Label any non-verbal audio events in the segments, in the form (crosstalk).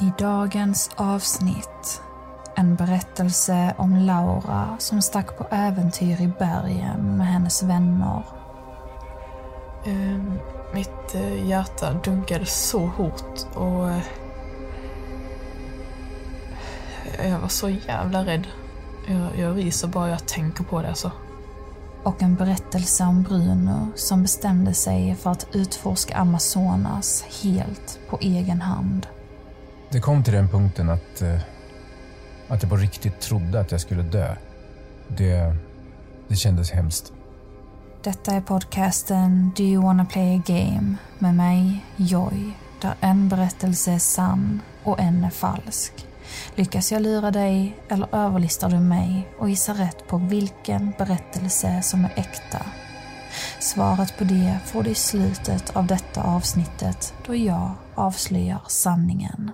I dagens avsnitt en berättelse om Laura som stack på äventyr i bergen med hennes vänner. Eh, mitt eh, hjärta dunkade så hårt och eh, jag var så jävla rädd. Jag, jag ryser bara jag tänker på det alltså. Och en berättelse om Bruno som bestämde sig för att utforska Amazonas helt på egen hand. Det kom till den punkten att, eh, att jag på riktigt trodde att jag skulle dö. Det, det kändes hemskt. Detta är podcasten Do you wanna play a game? Med mig, Joy, där en berättelse är sann och en är falsk. Lyckas jag lura dig eller överlistar du mig och gissar rätt på vilken berättelse som är äkta? Svaret på det får du i slutet av detta avsnittet då jag avslöjar sanningen.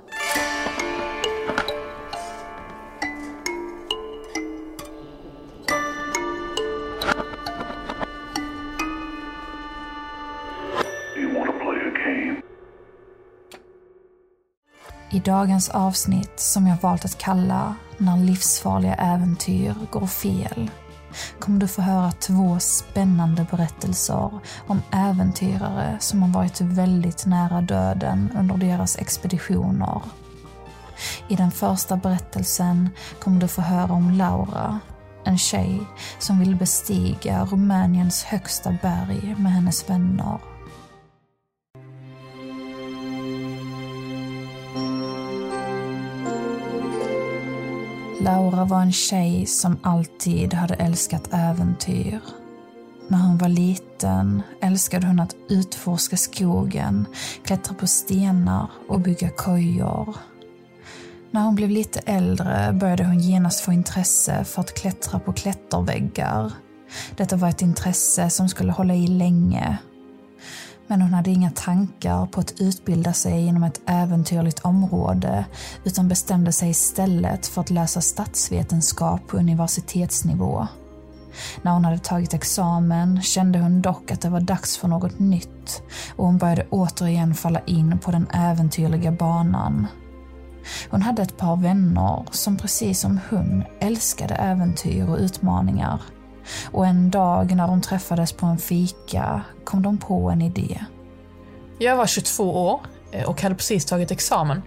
Dagens avsnitt, som jag valt att kalla När livsfarliga äventyr går fel, kommer du få höra två spännande berättelser om äventyrare som har varit väldigt nära döden under deras expeditioner. I den första berättelsen kommer du få höra om Laura, en tjej som vill bestiga Rumäniens högsta berg med hennes vänner. Laura var en tjej som alltid hade älskat äventyr. När hon var liten älskade hon att utforska skogen, klättra på stenar och bygga kojor. När hon blev lite äldre började hon genast få intresse för att klättra på klätterväggar. Detta var ett intresse som skulle hålla i länge. Men hon hade inga tankar på att utbilda sig inom ett äventyrligt område utan bestämde sig istället för att läsa statsvetenskap på universitetsnivå. När hon hade tagit examen kände hon dock att det var dags för något nytt och hon började återigen falla in på den äventyrliga banan. Hon hade ett par vänner som precis som hon älskade äventyr och utmaningar. Och en dag när de träffades på en fika kom de på en idé. Jag var 22 år eh, och hade precis tagit examen.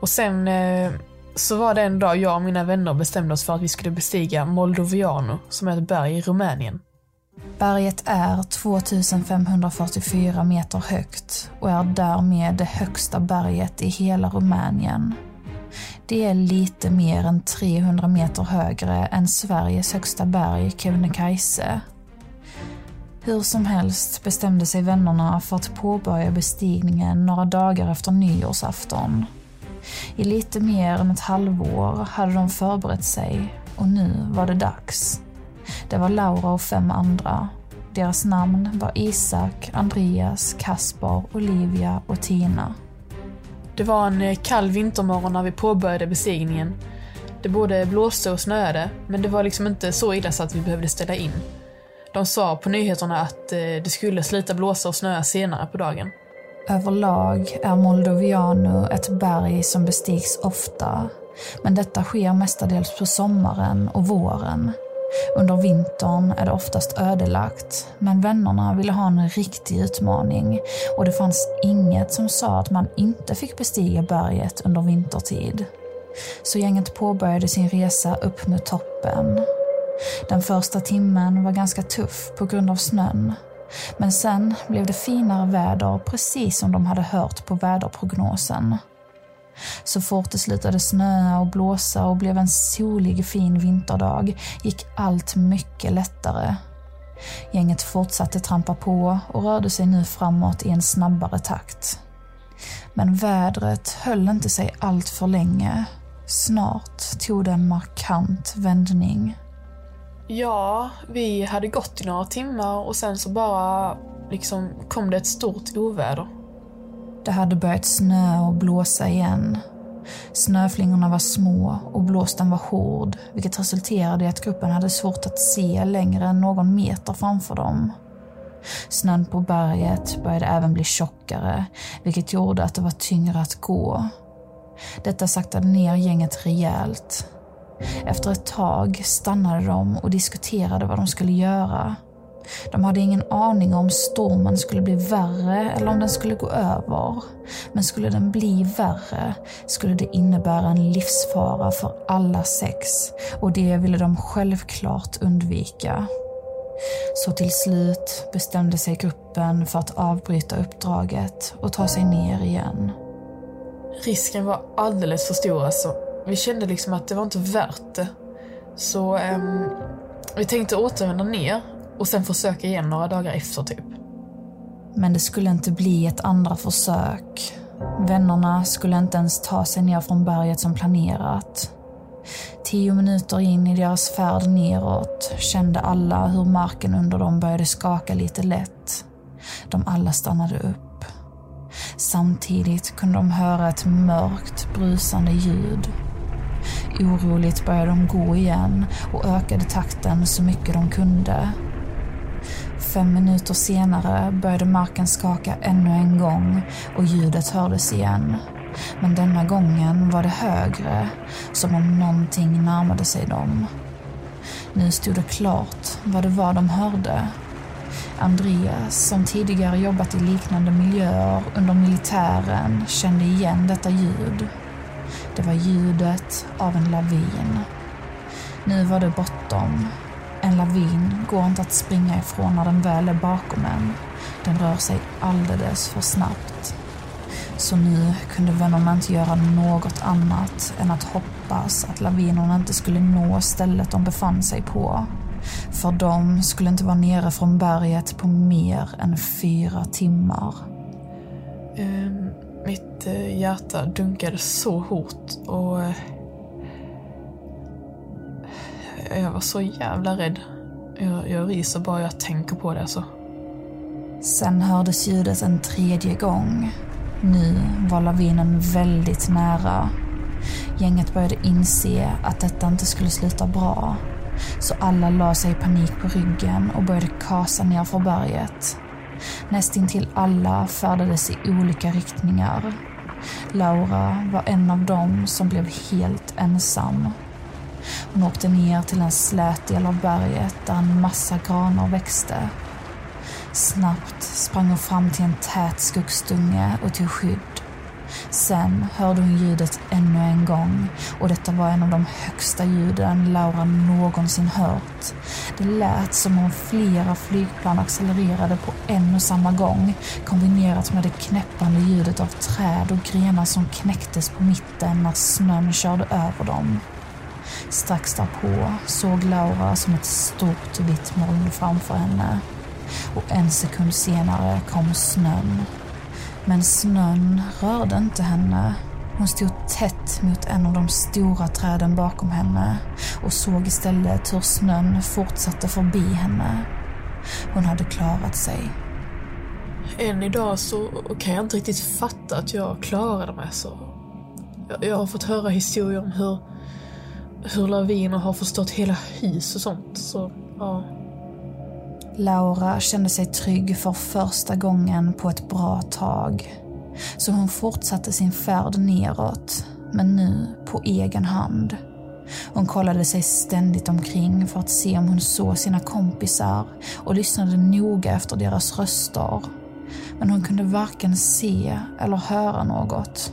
Och sen eh, så var det en dag jag och mina vänner bestämde oss för att vi skulle bestiga Moldoviano, som är ett berg i Rumänien. Berget är 2544 meter högt och är därmed det högsta berget i hela Rumänien. Det är lite mer än 300 meter högre än Sveriges högsta berg, Kebnekaise. Hur som helst bestämde sig vännerna för att påbörja bestigningen några dagar efter nyårsafton. I lite mer än ett halvår hade de förberett sig och nu var det dags. Det var Laura och fem andra. Deras namn var Isak, Andreas, Kaspar, Olivia och Tina. Det var en eh, kall vintermorgon när vi påbörjade bestigningen. Det både blåste och snöade, men det var liksom inte så illa så att vi behövde ställa in. De sa på nyheterna att eh, det skulle sluta blåsa och snöa senare på dagen. Överlag är Moldoviano ett berg som bestigs ofta, men detta sker mestadels på sommaren och våren. Under vintern är det oftast ödelagt, men vännerna ville ha en riktig utmaning och det fanns inget som sa att man inte fick bestiga berget under vintertid. Så gänget påbörjade sin resa upp mot toppen. Den första timmen var ganska tuff på grund av snön. Men sen blev det finare väder precis som de hade hört på väderprognosen. Så fort det slutade snöa och blåsa och blev en solig fin vinterdag gick allt mycket lättare. Gänget fortsatte trampa på och rörde sig nu framåt i en snabbare takt. Men vädret höll inte sig allt för länge. Snart tog det en markant vändning. Ja, vi hade gått i några timmar och sen så bara liksom kom det ett stort oväder. Det hade börjat snöa och blåsa igen. Snöflingorna var små och blåsten var hård, vilket resulterade i att gruppen hade svårt att se längre än någon meter framför dem. Snön på berget började även bli tjockare, vilket gjorde att det var tyngre att gå. Detta saktade ner gänget rejält. Efter ett tag stannade de och diskuterade vad de skulle göra. De hade ingen aning om stormen skulle bli värre eller om den skulle gå över. Men skulle den bli värre skulle det innebära en livsfara för alla sex och det ville de självklart undvika. Så till slut bestämde sig gruppen för att avbryta uppdraget och ta sig ner igen. Risken var alldeles för stor alltså. Vi kände liksom att det var inte värt det. Så um, vi tänkte återvända ner och sen försöka igen några dagar efter typ. Men det skulle inte bli ett andra försök. Vännerna skulle inte ens ta sig ner från berget som planerat. Tio minuter in i deras färd neråt kände alla hur marken under dem började skaka lite lätt. De alla stannade upp. Samtidigt kunde de höra ett mörkt, brusande ljud. Oroligt började de gå igen och ökade takten så mycket de kunde. Fem minuter senare började marken skaka ännu en gång och ljudet hördes igen. Men denna gången var det högre, som om någonting närmade sig dem. Nu stod det klart vad det var de hörde. Andreas, som tidigare jobbat i liknande miljöer under militären, kände igen detta ljud. Det var ljudet av en lavin. Nu var det bortom. En lavin går inte att springa ifrån när den väl är bakom en. Den rör sig alldeles för snabbt. Så nu kunde vännerna inte göra något annat än att hoppas att lavinerna inte skulle nå stället de befann sig på. För de skulle inte vara nere från berget på mer än fyra timmar. Ehm, mitt eh, hjärta dunkade så hårt och eh, Eh, jag var så jävla rädd. Jag, jag ryser bara jag tänker på det alltså. Sen hördes ljudet en tredje gång. Nu var lavinen väldigt nära. Gänget började inse att detta inte skulle sluta bra. Så alla la sig i panik på ryggen och började kasa ner för berget. Nästintill alla färdades i olika riktningar. Laura var en av dem som blev helt ensam. Hon åkte ner till en slät del av berget där en massa granar växte. Snabbt sprang hon fram till en tät skogsdunge och tog skydd. Sen hörde hon ljudet ännu en gång och detta var en av de högsta ljuden Laura någonsin hört. Det lät som om flera flygplan accelererade på en och samma gång kombinerat med det knäppande ljudet av träd och grenar som knäcktes på mitten när snön körde över dem. Strax därpå såg Laura som ett stort vitt moln framför henne och en sekund senare kom snön. Men snön rörde inte henne. Hon stod tätt mot en av de stora träden bakom henne och såg istället hur snön fortsatte förbi henne. Hon hade klarat sig. Än idag så kan jag inte riktigt fatta att jag klarade mig så. Jag, jag har fått höra historier om hur, hur laviner har förstört hela hus och sånt. Så, ja. Laura kände sig trygg för första gången på ett bra tag. Så hon fortsatte sin färd neråt, men nu på egen hand. Hon kollade sig ständigt omkring för att se om hon såg sina kompisar och lyssnade noga efter deras röster. Men hon kunde varken se eller höra något.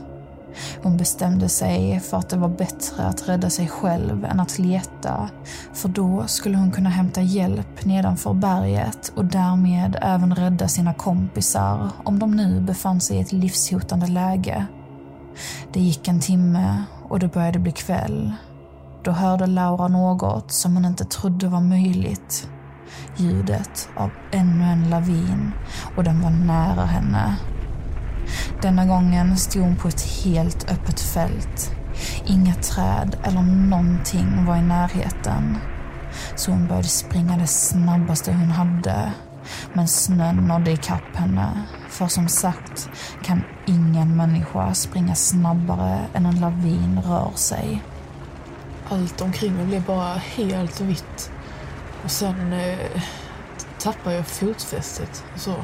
Hon bestämde sig för att det var bättre att rädda sig själv än att leta, för då skulle hon kunna hämta hjälp nedanför berget och därmed även rädda sina kompisar om de nu befann sig i ett livshotande läge. Det gick en timme och det började bli kväll. Då hörde Laura något som hon inte trodde var möjligt. Ljudet av ännu en lavin och den var nära henne. Denna gången stod hon på ett helt öppet fält. Inga träd eller någonting var i närheten. Så hon började springa det snabbaste hon hade. Men snön nådde ikapp henne. För som sagt kan ingen människa springa snabbare än en lavin rör sig. Allt omkring mig blev bara helt vitt. Och sen eh, tappade jag fotfästet. Så,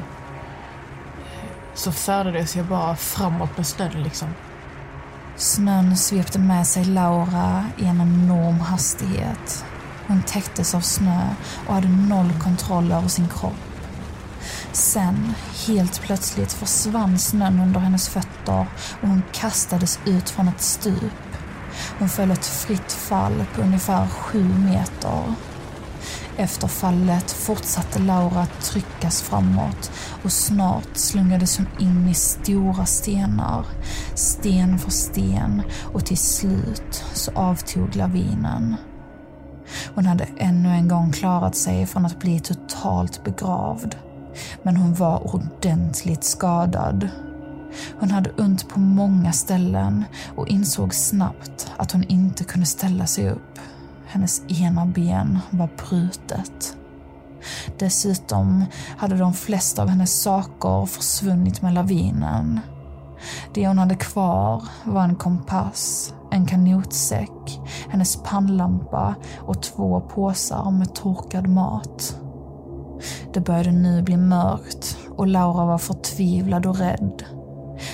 så färdades jag bara framåt med snön liksom. Snön svepte med sig Laura i en enorm hastighet. Hon täcktes av snö och hade noll kontroll över sin kropp. Sen, helt plötsligt, försvann snön under hennes fötter och hon kastades ut från ett stup. Hon föll ett fritt fall på ungefär sju meter. Efter fallet fortsatte Laura att tryckas framåt och snart slungades hon in i stora stenar, sten för sten och till slut så avtog lavinen. Hon hade ännu en gång klarat sig från att bli totalt begravd. Men hon var ordentligt skadad. Hon hade ont på många ställen och insåg snabbt att hon inte kunde ställa sig upp. Hennes ena ben var brutet. Dessutom hade de flesta av hennes saker försvunnit med lavinen. Det hon hade kvar var en kompass, en kanotsäck, hennes pannlampa och två påsar med torkad mat. Det började nu bli mörkt och Laura var förtvivlad och rädd.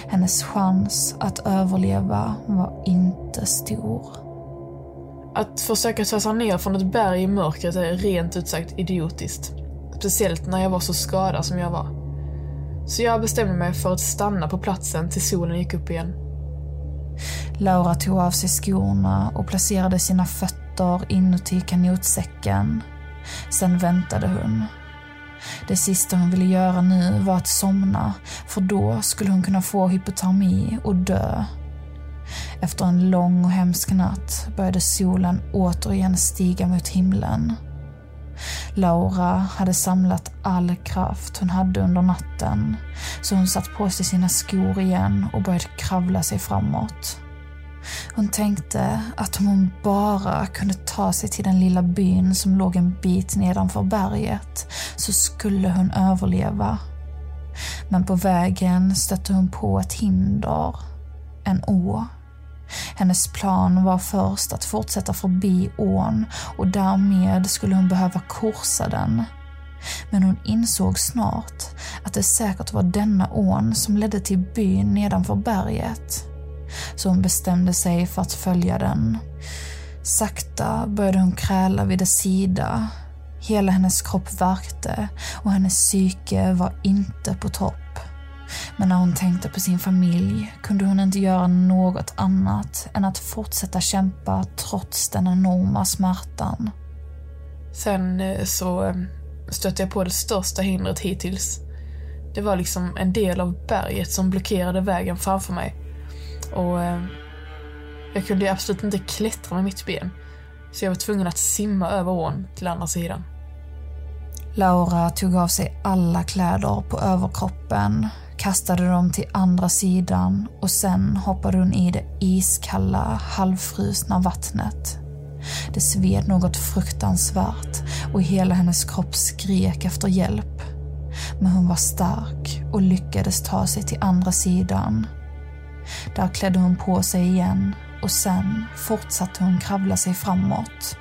Hennes chans att överleva var inte stor. Att försöka ta sig ner från ett berg i mörkret är rent ut sagt idiotiskt. Speciellt när jag var så skadad som jag var. Så jag bestämde mig för att stanna på platsen tills solen gick upp igen. Laura tog av sig skorna och placerade sina fötter inuti kanotsäcken. Sen väntade hon. Det sista hon ville göra nu var att somna, för då skulle hon kunna få hypotermi och dö. Efter en lång och hemsk natt började solen återigen stiga mot himlen. Laura hade samlat all kraft hon hade under natten, så hon satt på sig sina skor igen och började kravla sig framåt. Hon tänkte att om hon bara kunde ta sig till den lilla byn som låg en bit nedanför berget så skulle hon överleva. Men på vägen stötte hon på ett hinder. En å. Hennes plan var först att fortsätta förbi ån och därmed skulle hon behöva korsa den. Men hon insåg snart att det säkert var denna ån som ledde till byn nedanför berget så hon bestämde sig för att följa den. Sakta började hon kräla vid dess sida. Hela hennes kropp värkte och hennes psyke var inte på topp. Men när hon tänkte på sin familj kunde hon inte göra något annat än att fortsätta kämpa trots den enorma smärtan. Sen eh, så eh, stötte jag på det största hindret hittills. Det var liksom en del av berget som blockerade vägen framför mig. Och eh, jag kunde absolut inte klättra med mitt ben. Så jag var tvungen att simma över ån till andra sidan. Laura tog av sig alla kläder på överkroppen, kastade dem till andra sidan och sen hoppade hon i det iskalla, halvfrusna vattnet. Det sved något fruktansvärt och hela hennes kropp skrek efter hjälp. Men hon var stark och lyckades ta sig till andra sidan. Där klädde hon på sig igen och sen fortsatte hon kravla sig framåt.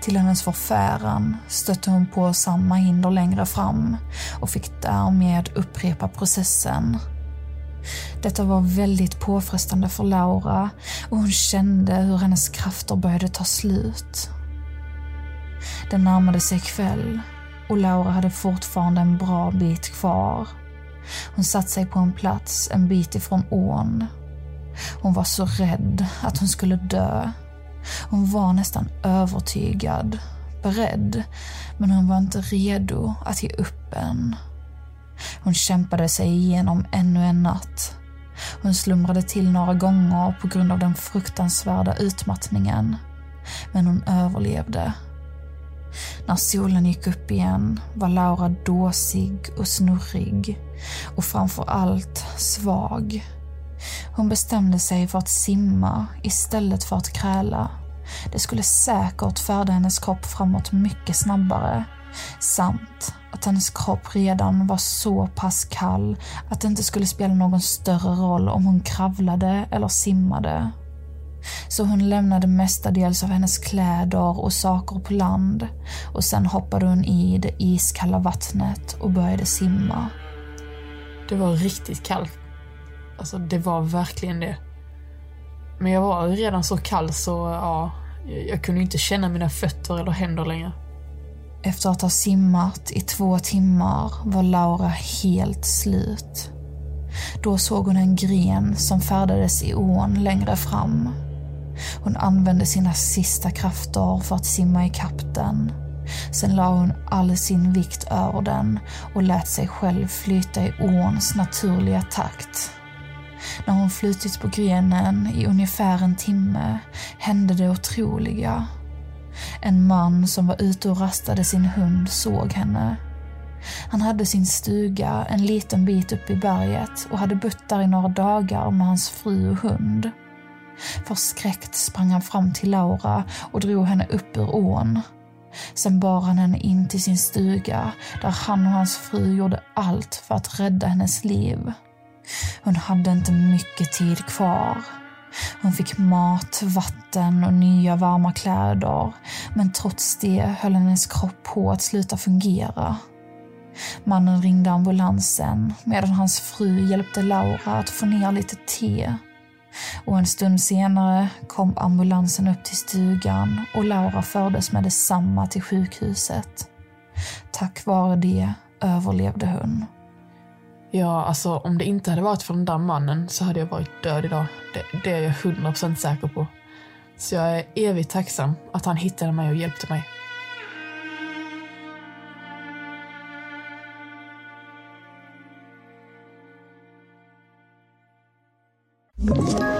Till hennes förfäran stötte hon på samma hinder längre fram och fick därmed upprepa processen. Detta var väldigt påfrestande för Laura och hon kände hur hennes krafter började ta slut. Det närmade sig kväll och Laura hade fortfarande en bra bit kvar. Hon satte sig på en plats en bit ifrån ån. Hon var så rädd att hon skulle dö. Hon var nästan övertygad, beredd, men hon var inte redo att ge upp än. Hon kämpade sig igenom ännu en natt. Hon slumrade till några gånger på grund av den fruktansvärda utmattningen. Men hon överlevde. När solen gick upp igen var Laura dåsig och snurrig och framför allt svag. Hon bestämde sig för att simma istället för att kräla. Det skulle säkert färda hennes kropp framåt mycket snabbare. Samt att hennes kropp redan var så pass kall att det inte skulle spela någon större roll om hon kravlade eller simmade. Så hon lämnade mestadels av hennes kläder och saker på land och sen hoppade hon i det iskalla vattnet och började simma. Det var riktigt kallt. Alltså, det var verkligen det. Men jag var redan så kall så ja, jag kunde inte känna mina fötter eller händer längre. Efter att ha simmat i två timmar var Laura helt slut. Då såg hon en gren som färdades i ån längre fram. Hon använde sina sista krafter för att simma i den. Sen la hon all sin vikt över den och lät sig själv flyta i åns naturliga takt. När hon flutit på grenen i ungefär en timme hände det otroliga. En man som var ute och rastade sin hund såg henne. Han hade sin stuga en liten bit upp i berget och hade bott där i några dagar med hans fru och hund. Förskräckt sprang han fram till Laura och drog henne upp ur ån. Sen bar han henne in till sin stuga där han och hans fru gjorde allt för att rädda hennes liv. Hon hade inte mycket tid kvar. Hon fick mat, vatten och nya varma kläder. Men trots det höll hennes kropp på att sluta fungera. Mannen ringde ambulansen medan hans fru hjälpte Laura att få ner lite te. Och en stund senare kom ambulansen upp till stugan och Laura fördes med detsamma till sjukhuset. Tack vare det överlevde hon. Ja, alltså om det inte hade varit för den där mannen så hade jag varit död idag. Det, det är jag 100% säker på. Så jag är evigt tacksam att han hittade mig och hjälpte mig. Ett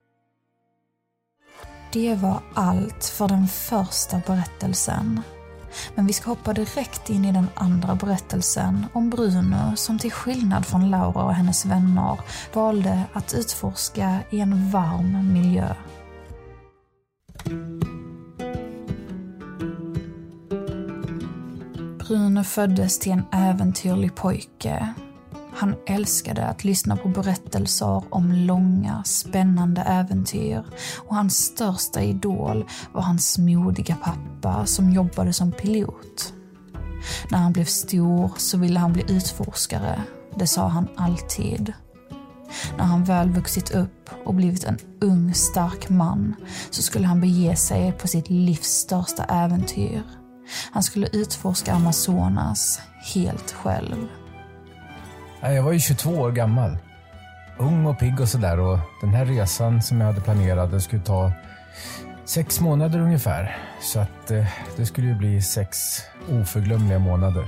Det var allt för den första berättelsen. Men vi ska hoppa direkt in i den andra berättelsen om Bruno som till skillnad från Laura och hennes vänner valde att utforska i en varm miljö. Bruno föddes till en äventyrlig pojke han älskade att lyssna på berättelser om långa, spännande äventyr och hans största idol var hans modiga pappa som jobbade som pilot. När han blev stor så ville han bli utforskare, det sa han alltid. När han väl vuxit upp och blivit en ung, stark man så skulle han bege sig på sitt livs största äventyr. Han skulle utforska Amazonas helt själv. Jag var ju 22 år gammal. Ung och pigg och sådär. Och den här resan som jag hade planerat den skulle ta sex månader ungefär. Så att eh, det skulle ju bli sex oförglömliga månader.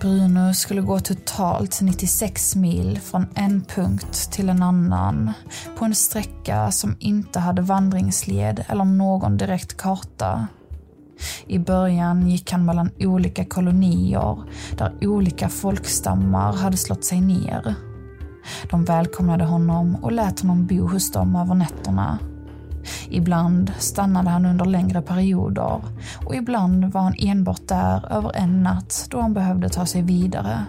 Bruno skulle gå totalt 96 mil från en punkt till en annan på en sträcka som inte hade vandringsled eller någon direkt karta. I början gick han mellan olika kolonier där olika folkstammar hade slått sig ner. De välkomnade honom och lät honom bo hos dem över nätterna. Ibland stannade han under längre perioder och ibland var han enbart där över en natt då han behövde ta sig vidare.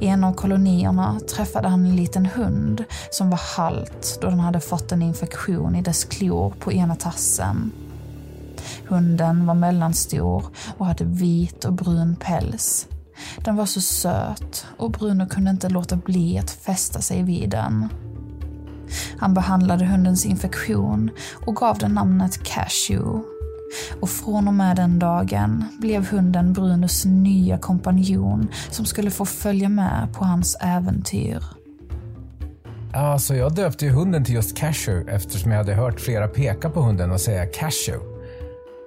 I en av kolonierna träffade han en liten hund som var halt då den hade fått en infektion i dess klor på ena tassen. Hunden var mellanstor och hade vit och brun päls. Den var så söt och Bruno kunde inte låta bli att fästa sig vid den. Han behandlade hundens infektion och gav den namnet Cashew. Och från och med den dagen blev hunden Brunos nya kompanjon som skulle få följa med på hans äventyr. Alltså, jag döpte ju hunden till just Cashew eftersom jag hade hört flera peka på hunden och säga Cashew.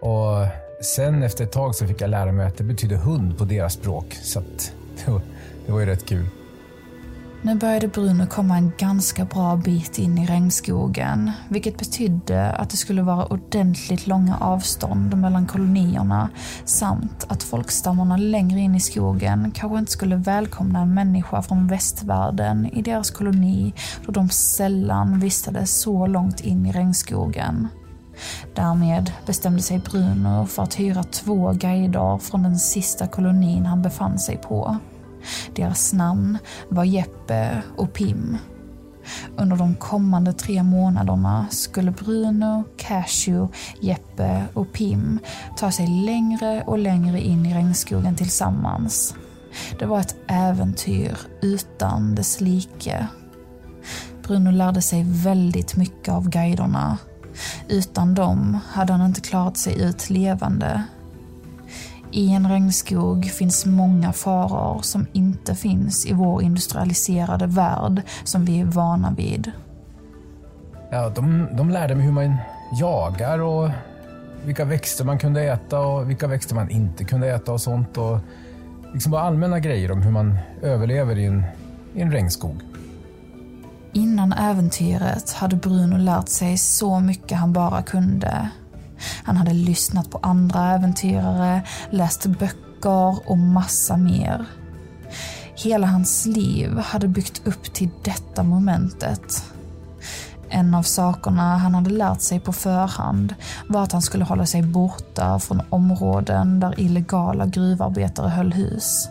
Och sen efter ett tag så fick jag lära mig att det betyder hund på deras språk. Så att, (laughs) det, var, det var ju rätt kul. Nu började Bruno komma en ganska bra bit in i regnskogen, vilket betydde att det skulle vara ordentligt långa avstånd mellan kolonierna samt att folkstammarna längre in i skogen kanske inte skulle välkomna en människa från västvärlden i deras koloni då de sällan vistades så långt in i regnskogen. Därmed bestämde sig Bruno för att hyra två guider från den sista kolonin han befann sig på. Deras namn var Jeppe och Pim. Under de kommande tre månaderna skulle Bruno, Cashew, Jeppe och Pim ta sig längre och längre in i regnskogen tillsammans. Det var ett äventyr utan dess like. Bruno lärde sig väldigt mycket av guiderna. Utan dem hade han inte klarat sig ut levande. I en regnskog finns många faror som inte finns i vår industrialiserade värld som vi är vana vid. Ja, de, de lärde mig hur man jagar och vilka växter man kunde äta och vilka växter man inte kunde äta och sånt. Och liksom bara allmänna grejer om hur man överlever i en, i en regnskog. Innan äventyret hade Bruno lärt sig så mycket han bara kunde. Han hade lyssnat på andra äventyrare, läst böcker och massa mer. Hela hans liv hade byggt upp till detta momentet. En av sakerna han hade lärt sig på förhand var att han skulle hålla sig borta från områden där illegala gruvarbetare höll hus,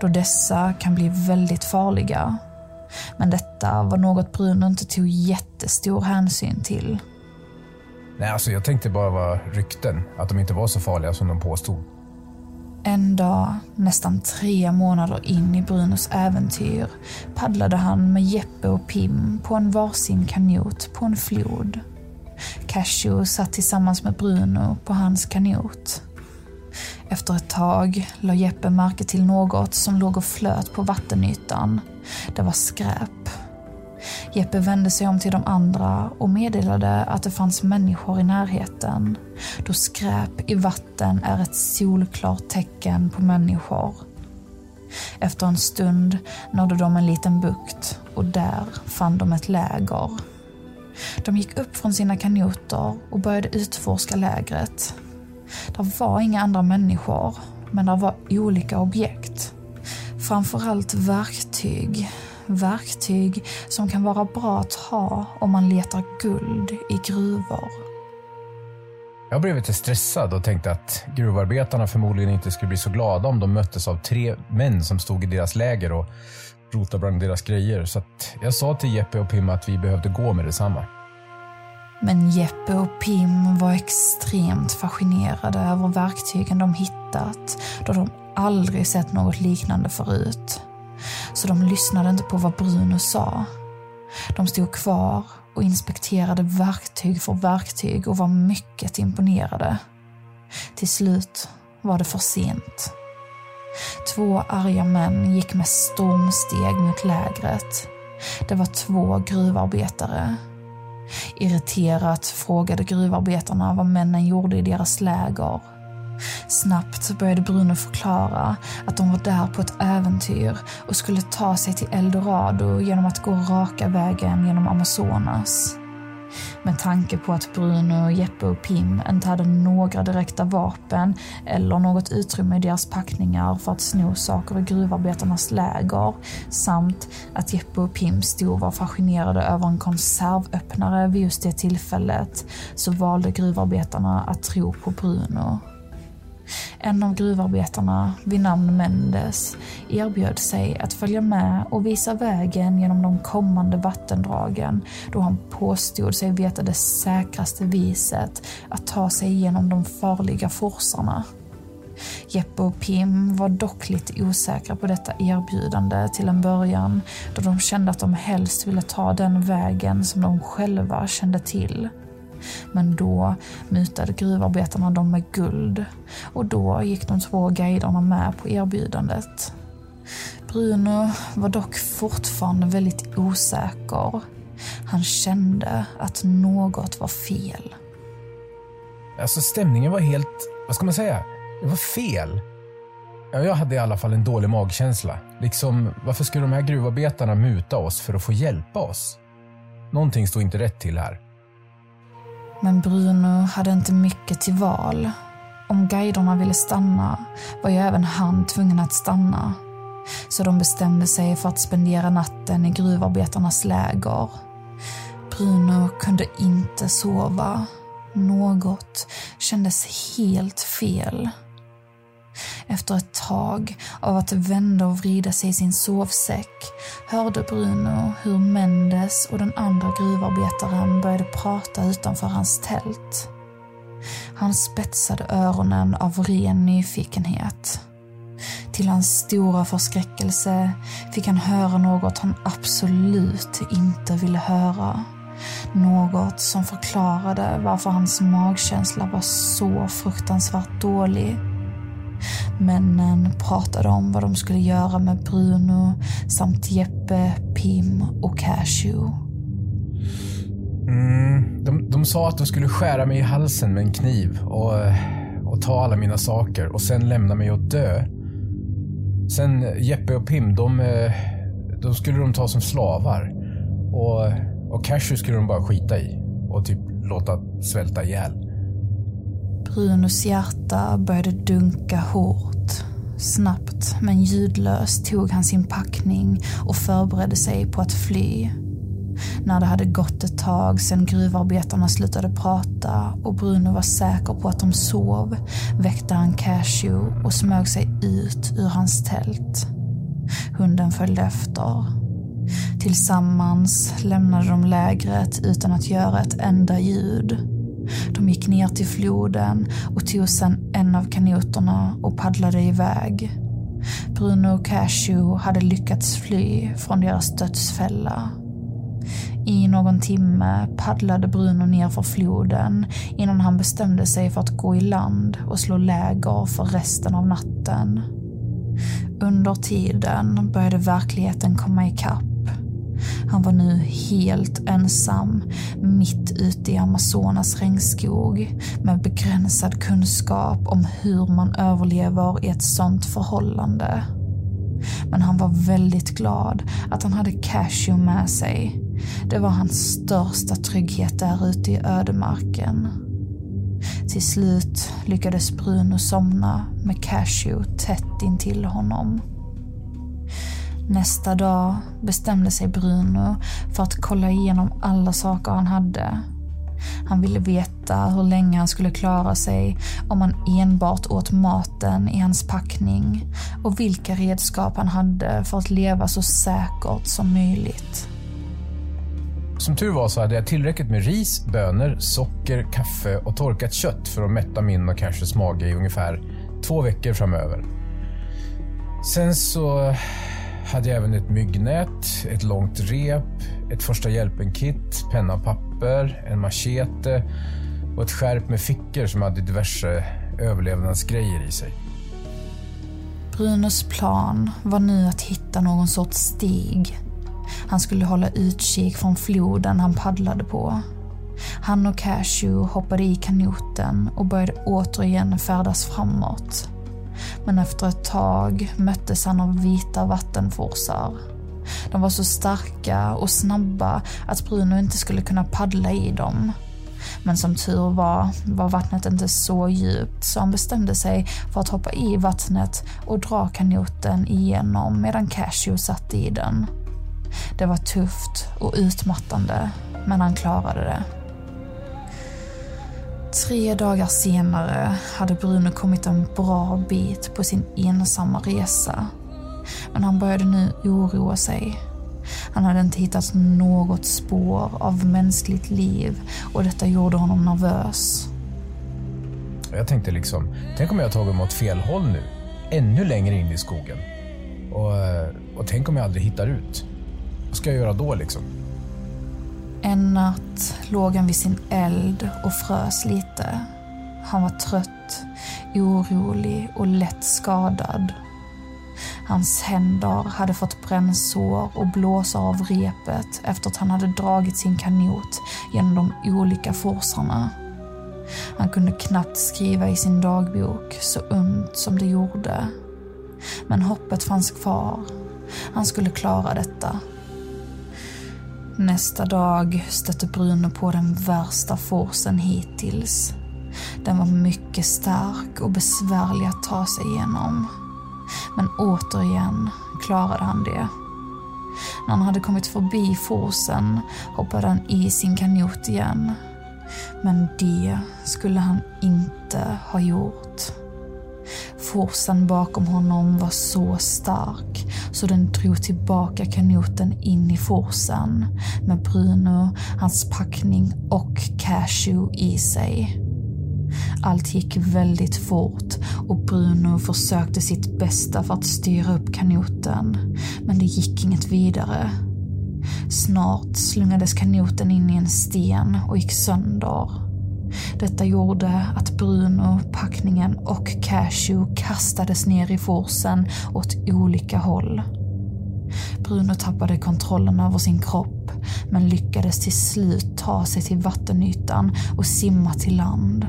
då dessa kan bli väldigt farliga. Men detta var något Bruno inte tog jättestor hänsyn till. Nej, alltså jag tänkte bara vara rykten, att de inte var så farliga som de påstod. En dag, nästan tre månader in i Brunos äventyr, paddlade han med Jeppe och Pim på en varsin kanot på en flod. Cashew satt tillsammans med Bruno på hans kanot. Efter ett tag la Jeppe märke till något som låg och flöt på vattenytan. Det var skräp. Jeppe vände sig om till de andra och meddelade att det fanns människor i närheten, då skräp i vatten är ett solklart tecken på människor. Efter en stund nådde de en liten bukt och där fann de ett läger. De gick upp från sina kanoter och började utforska lägret. Det var inga andra människor, men det var olika objekt. Framförallt verktyg. Verktyg som kan vara bra att ha om man letar guld i gruvor. Jag blev lite stressad och tänkte att gruvarbetarna förmodligen inte skulle bli så glada om de möttes av tre män som stod i deras läger och rotade bland deras grejer. Så jag sa till Jeppe och Pim att vi behövde gå med detsamma. Men Jeppe och Pim var extremt fascinerade över verktygen de hittat då de aldrig sett något liknande förut. Så de lyssnade inte på vad Bruno sa. De stod kvar och inspekterade verktyg för verktyg och var mycket imponerade. Till slut var det för sent. Två arga män gick med stormsteg mot lägret. Det var två gruvarbetare. Irriterat frågade gruvarbetarna vad männen gjorde i deras läger. Snabbt började Bruno förklara att de var där på ett äventyr och skulle ta sig till Eldorado genom att gå raka vägen genom Amazonas. Med tanke på att Bruno, Jeppe och Pim inte hade några direkta vapen eller något utrymme i deras packningar för att sno saker i gruvarbetarnas läger samt att Jeppe och Pim stod och var fascinerade över en konservöppnare vid just det tillfället så valde gruvarbetarna att tro på Bruno. En av gruvarbetarna vid namn Mendes erbjöd sig att följa med och visa vägen genom de kommande vattendragen då han påstod sig veta det säkraste viset att ta sig igenom de farliga forsarna. Jeppe och Pim var dock lite osäkra på detta erbjudande till en början då de kände att de helst ville ta den vägen som de själva kände till. Men då mutade gruvarbetarna dem med guld och då gick de två guiderna med på erbjudandet. Bruno var dock fortfarande väldigt osäker. Han kände att något var fel. Alltså stämningen var helt, vad ska man säga, det var fel. Jag hade i alla fall en dålig magkänsla. Liksom, varför skulle de här gruvarbetarna muta oss för att få hjälpa oss? Någonting stod inte rätt till här. Men Bruno hade inte mycket till val. Om guiderna ville stanna var ju även han tvungen att stanna. Så de bestämde sig för att spendera natten i gruvarbetarnas läger. Bruno kunde inte sova. Något kändes helt fel. Efter ett tag av att vända och vrida sig i sin sovsäck hörde Bruno hur Mendes och den andra gruvarbetaren började prata utanför hans tält. Han spetsade öronen av ren nyfikenhet. Till hans stora förskräckelse fick han höra något han absolut inte ville höra. Något som förklarade varför hans magkänsla var så fruktansvärt dålig. Männen pratade om vad de skulle göra med Bruno samt Jeppe, Pim och Cashew. Mm, de, de sa att de skulle skära mig i halsen med en kniv och, och ta alla mina saker och sen lämna mig att dö. Sen Jeppe och Pim, de, eh, de skulle de ta som slavar. Och, och Cashew skulle de bara skita i och typ låta svälta ihjäl. Brunos hjärta började dunka hårt. Snabbt men ljudlöst tog han sin packning och förberedde sig på att fly. När det hade gått ett tag sedan gruvarbetarna slutade prata och Bruno var säker på att de sov väckte han Cashew och smög sig ut ur hans tält. Hunden följde efter. Tillsammans lämnade de lägret utan att göra ett enda ljud. De gick ner till floden och tog sedan en av kanoterna och paddlade iväg. Bruno och Cashew hade lyckats fly från deras dödsfälla. I någon timme paddlade Bruno ner för floden innan han bestämde sig för att gå i land och slå läger för resten av natten. Under tiden började verkligheten komma ikapp. Han var nu helt ensam, mitt ute i Amazonas regnskog med begränsad kunskap om hur man överlever i ett sånt förhållande. Men han var väldigt glad att han hade Cashew med sig. Det var hans största trygghet där ute i ödemarken. Till slut lyckades Bruno somna med Cashew tätt intill honom. Nästa dag bestämde sig Bruno för att kolla igenom alla saker han hade. Han ville veta hur länge han skulle klara sig om han enbart åt maten i hans packning och vilka redskap han hade för att leva så säkert som möjligt. Som tur var så hade jag tillräckligt med ris, bönor, socker, kaffe och torkat kött för att mätta min och Cashers mage i ungefär två veckor framöver. Sen så hade jag även ett myggnät, ett långt rep, ett första hjälpen-kit, penna och papper, en machete och ett skärp med fickor som hade diverse överlevnadsgrejer i sig. Brunos plan var nu att hitta någon sorts stig. Han skulle hålla utkik från floden han paddlade på. Han och Cashew hoppade i kanoten och började återigen färdas framåt. Men efter ett tag möttes han av vita vattenforsar. De var så starka och snabba att Bruno inte skulle kunna paddla i dem. Men som tur var, var vattnet inte så djupt så han bestämde sig för att hoppa i vattnet och dra kanoten igenom medan Cashew satt i den. Det var tufft och utmattande, men han klarade det. Tre dagar senare hade Bruno kommit en bra bit på sin ensamma resa. Men han började nu oroa sig. Han hade inte hittat något spår av mänskligt liv och detta gjorde honom nervös. Jag tänkte liksom, tänk om jag tagit mig åt fel håll nu? Ännu längre in i skogen. Och, eh, och tänk om jag aldrig hittar ut? Vad ska jag göra då liksom? En natt låg han vid sin eld och frös lite. Han var trött, orolig och lätt skadad. Hans händer hade fått brännsår och blåsor av repet efter att han hade dragit sin kanot genom de olika forsarna. Han kunde knappt skriva i sin dagbok, så ont som det gjorde. Men hoppet fanns kvar. Han skulle klara detta. Nästa dag stötte Bruno på den värsta forsen hittills. Den var mycket stark och besvärlig att ta sig igenom. Men återigen klarade han det. När han hade kommit förbi forsen hoppade han i sin kanot igen. Men det skulle han inte ha gjort. Forsen bakom honom var så stark så den drog tillbaka kanoten in i forsen med Bruno, hans packning och Cashew i sig. Allt gick väldigt fort och Bruno försökte sitt bästa för att styra upp kanoten, men det gick inget vidare. Snart slungades kanoten in i en sten och gick sönder. Detta gjorde att Bruno, packningen och Cashew kastades ner i forsen åt olika håll. Bruno tappade kontrollen över sin kropp men lyckades till slut ta sig till vattenytan och simma till land.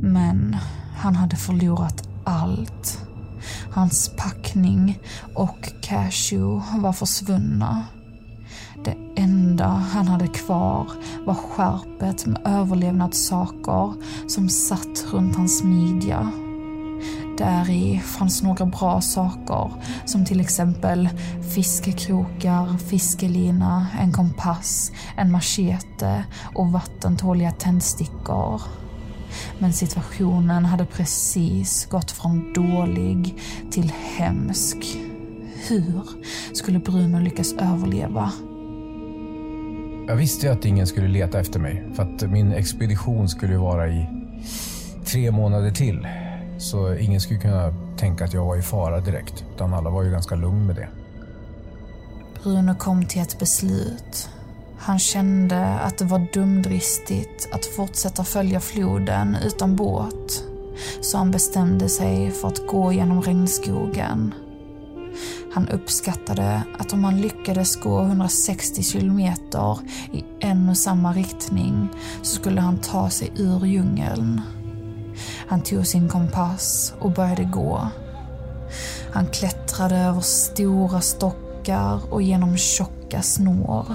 Men han hade förlorat allt. Hans packning och Cashew var försvunna. Det enda han hade kvar var skärpet med överlevnadssaker som satt runt hans midja. Där i fanns några bra saker som till exempel fiskekrokar, fiskelina, en kompass, en machete och vattentåliga tändstickor. Men situationen hade precis gått från dålig till hemsk. Hur skulle Bruno lyckas överleva? Jag visste ju att ingen skulle leta efter mig för att min expedition skulle vara i tre månader till. Så ingen skulle kunna tänka att jag var i fara direkt, utan alla var ju ganska lugn med det. Bruno kom till ett beslut. Han kände att det var dumdristigt att fortsätta följa floden utan båt. Så han bestämde sig för att gå genom regnskogen. Han uppskattade att om han lyckades gå 160 kilometer i en och samma riktning så skulle han ta sig ur djungeln. Han tog sin kompass och började gå. Han klättrade över stora stockar och genom tjocka snår.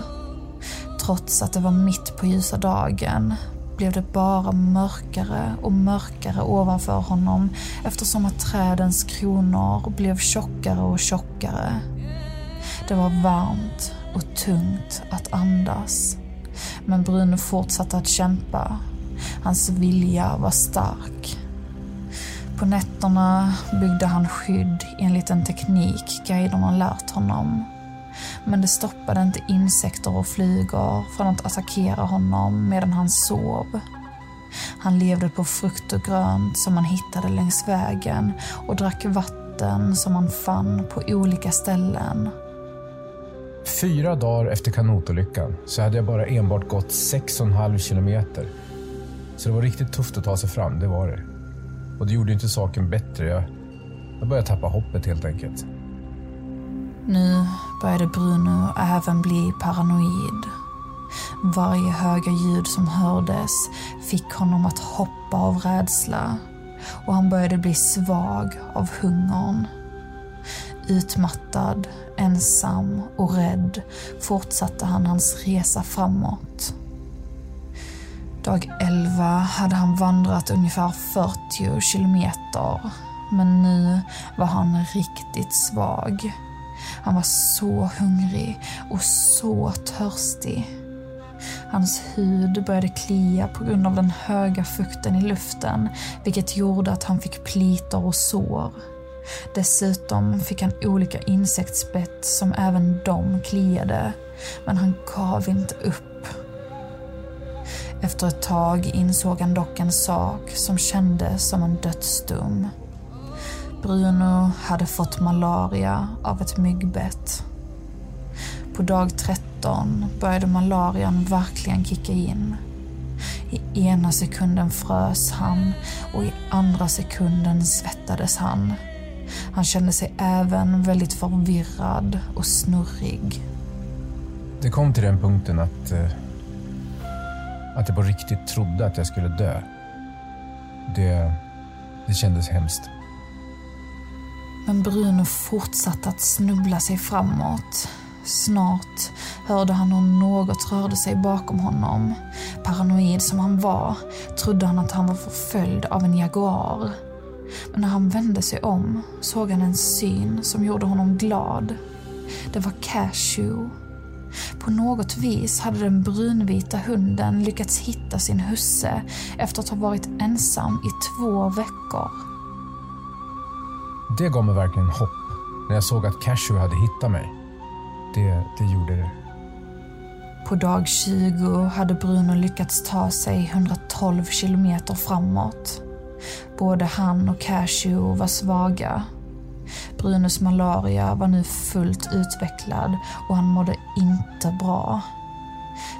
Trots att det var mitt på ljusa dagen blev det bara mörkare och mörkare ovanför honom eftersom att trädens kronor blev tjockare och tjockare. Det var varmt och tungt att andas. Men Bruno fortsatte att kämpa. Hans vilja var stark. På nätterna byggde han skydd enligt en teknik guiderna lärt honom. Men det stoppade inte insekter och flugor från att attackera honom medan han sov. Han levde på frukt och grönt som han hittade längs vägen och drack vatten som han fann på olika ställen. Fyra dagar efter kanotolyckan så hade jag bara enbart gått 6,5 kilometer. Så det var riktigt tufft att ta sig fram, det var det. Och det gjorde inte saken bättre. Jag, jag började tappa hoppet helt enkelt. Nu började Bruno även bli paranoid. Varje höga ljud som hördes fick honom att hoppa av rädsla och han började bli svag av hungern. Utmattad, ensam och rädd fortsatte han hans resa framåt. Dag 11 hade han vandrat ungefär 40 kilometer men nu var han riktigt svag. Han var så hungrig och så törstig. Hans hud började klia på grund av den höga fukten i luften vilket gjorde att han fick plitor och sår. Dessutom fick han olika insektsbett som även de kliade, men han gav inte upp. Efter ett tag insåg han dock en sak som kändes som en dödsdom. Bruno hade fått malaria av ett myggbett. På dag 13 började malarian verkligen kicka in. I ena sekunden frös han och i andra sekunden svettades han. Han kände sig även väldigt förvirrad och snurrig. Det kom till den punkten att, eh, att jag på riktigt trodde att jag skulle dö. Det, det kändes hemskt. Men Bruno fortsatte att snubbla sig framåt. Snart hörde han hur något rörde sig bakom honom. Paranoid som han var trodde han att han var förföljd av en jaguar. Men när han vände sig om såg han en syn som gjorde honom glad. Det var Cashew. På något vis hade den brunvita hunden lyckats hitta sin husse efter att ha varit ensam i två veckor. Det gav mig verkligen hopp när jag såg att Cashew hade hittat mig. Det, det gjorde det. På dag 20 hade Bruno lyckats ta sig 112 kilometer framåt. Både han och Cashew var svaga. Brunos malaria var nu fullt utvecklad och han mådde inte bra.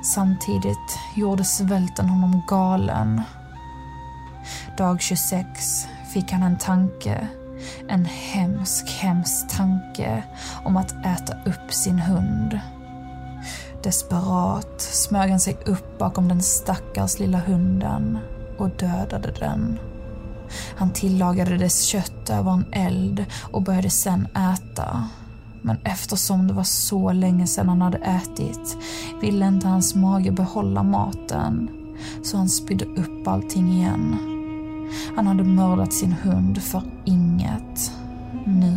Samtidigt gjorde svälten honom galen. Dag 26 fick han en tanke. En hemsk, hemsk tanke om att äta upp sin hund. Desperat smög han sig upp bakom den stackars lilla hunden och dödade den. Han tillagade dess kött över en eld och började sen äta. Men eftersom det var så länge sedan han hade ätit ville inte hans mage behålla maten. Så han spydde upp allting igen. Han hade mördat sin hund för inget. Nu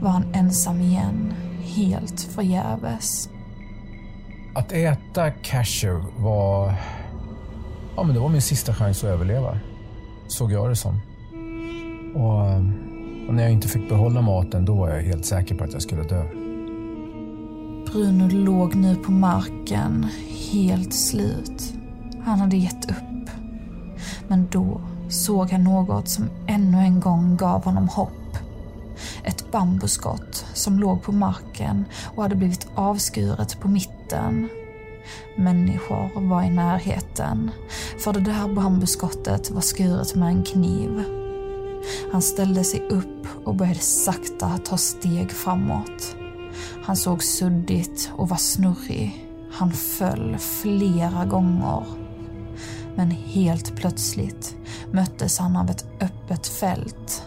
var han ensam igen, helt förgäves. Att äta cashew var... Ja, men det var min sista chans att överleva. Såg jag det som. Och, och när jag inte fick behålla maten, då var jag helt säker på att jag skulle dö. Bruno låg nu på marken, helt slut. Han hade gett upp. Men då såg han något som ännu en gång gav honom hopp. Ett bambuskott som låg på marken och hade blivit avskuret på mitten. Människor var i närheten, för det där bambuskottet var skuret med en kniv. Han ställde sig upp och började sakta ta steg framåt. Han såg suddigt och var snurrig. Han föll flera gånger. Men helt plötsligt möttes han av ett öppet fält.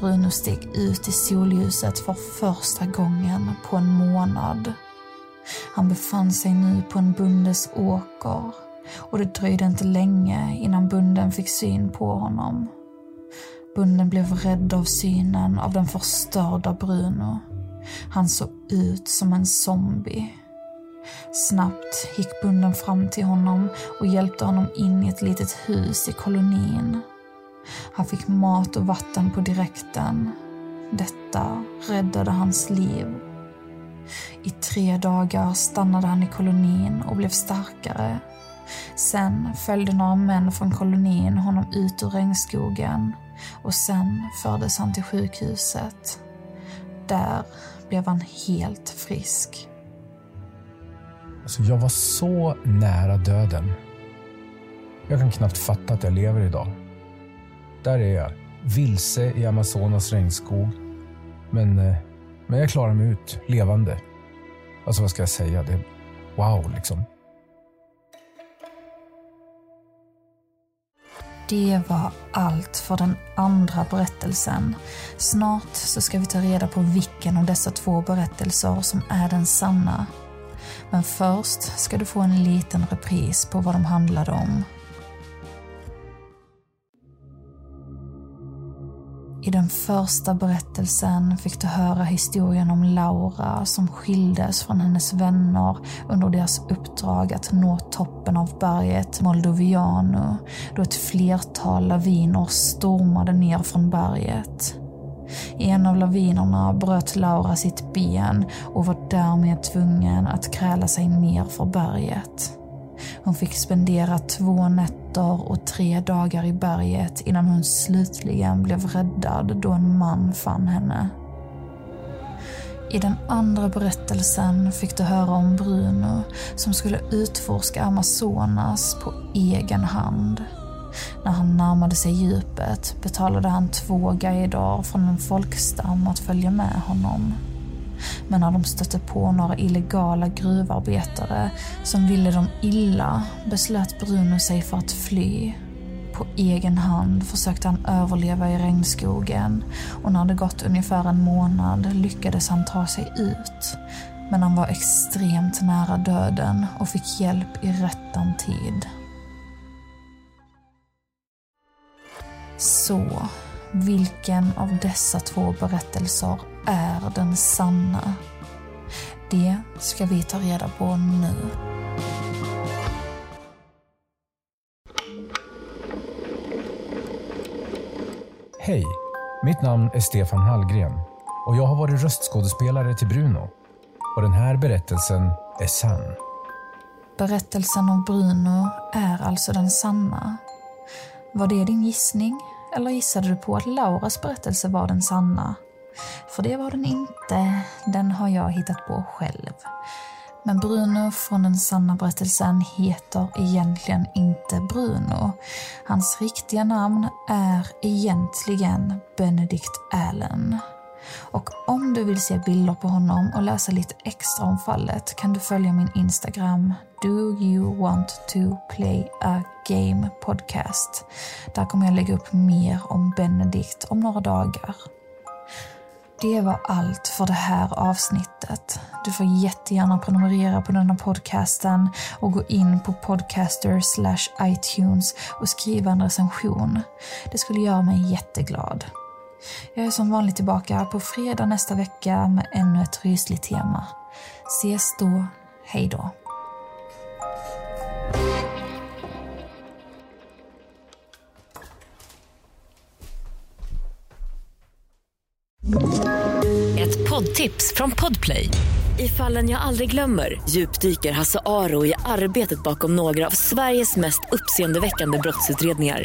Bruno steg ut i solljuset för första gången på en månad. Han befann sig nu på en bondes åker och det dröjde inte länge innan bunden fick syn på honom. Bunden blev rädd av synen av den förstörda Bruno. Han såg ut som en zombie. Snabbt gick bunden fram till honom och hjälpte honom in i ett litet hus i kolonin. Han fick mat och vatten på direkten. Detta räddade hans liv. I tre dagar stannade han i kolonin och blev starkare. Sen följde några män från kolonin honom ut ur regnskogen och sen fördes han till sjukhuset. Där blev han helt frisk. Alltså, jag var så nära döden. Jag kan knappt fatta att jag lever idag. Där är jag, vilse i Amazonas regnskog. Men, eh, men jag klarar mig ut, levande. Alltså vad ska jag säga? Det är wow liksom. Det var allt för den andra berättelsen. Snart så ska vi ta reda på vilken av dessa två berättelser som är den sanna. Men först ska du få en liten repris på vad de handlade om. I den första berättelsen fick du höra historien om Laura som skildes från hennes vänner under deras uppdrag att nå toppen av berget Moldoviano då ett flertal laviner stormade ner från berget. I en av lavinerna bröt Laura sitt ben och var därmed tvungen att kräla sig ner för berget. Hon fick spendera två nätter och tre dagar i berget innan hon slutligen blev räddad då en man fann henne. I den andra berättelsen fick du höra om Bruno som skulle utforska Amazonas på egen hand. När han närmade sig djupet betalade han två guider från en folkstam att följa med honom. Men när de stötte på några illegala gruvarbetare som ville dem illa beslöt Bruno sig för att fly. På egen hand försökte han överleva i regnskogen och när det gått ungefär en månad lyckades han ta sig ut. Men han var extremt nära döden och fick hjälp i rättan tid. Så, vilken av dessa två berättelser är den sanna? Det ska vi ta reda på nu. Hej! Mitt namn är Stefan Hallgren och jag har varit röstskådespelare till Bruno. Och den här berättelsen är sann. Berättelsen om Bruno är alltså den sanna. Var det din gissning? Eller gissade du på att Lauras berättelse var den sanna? För det var den inte. Den har jag hittat på själv. Men Bruno från den sanna berättelsen heter egentligen inte Bruno. Hans riktiga namn är egentligen Benedict Allen. Och om du vill se bilder på honom och läsa lite extra om fallet kan du följa min Instagram Do you want to play a game podcast. Där kommer jag lägga upp mer om Benedict om några dagar. Det var allt för det här avsnittet. Du får jättegärna prenumerera på denna podcasten och gå in på podcaster slash iTunes och skriva en recension. Det skulle göra mig jätteglad. Jag är som vanligt tillbaka på fredag nästa vecka med ännu ett rysligt tema. Ses då. Hej då. Ett poddtips från Podplay. I fallen jag aldrig glömmer djupdyker Hasse Aro i arbetet bakom några av Sveriges mest uppseendeväckande brottsutredningar.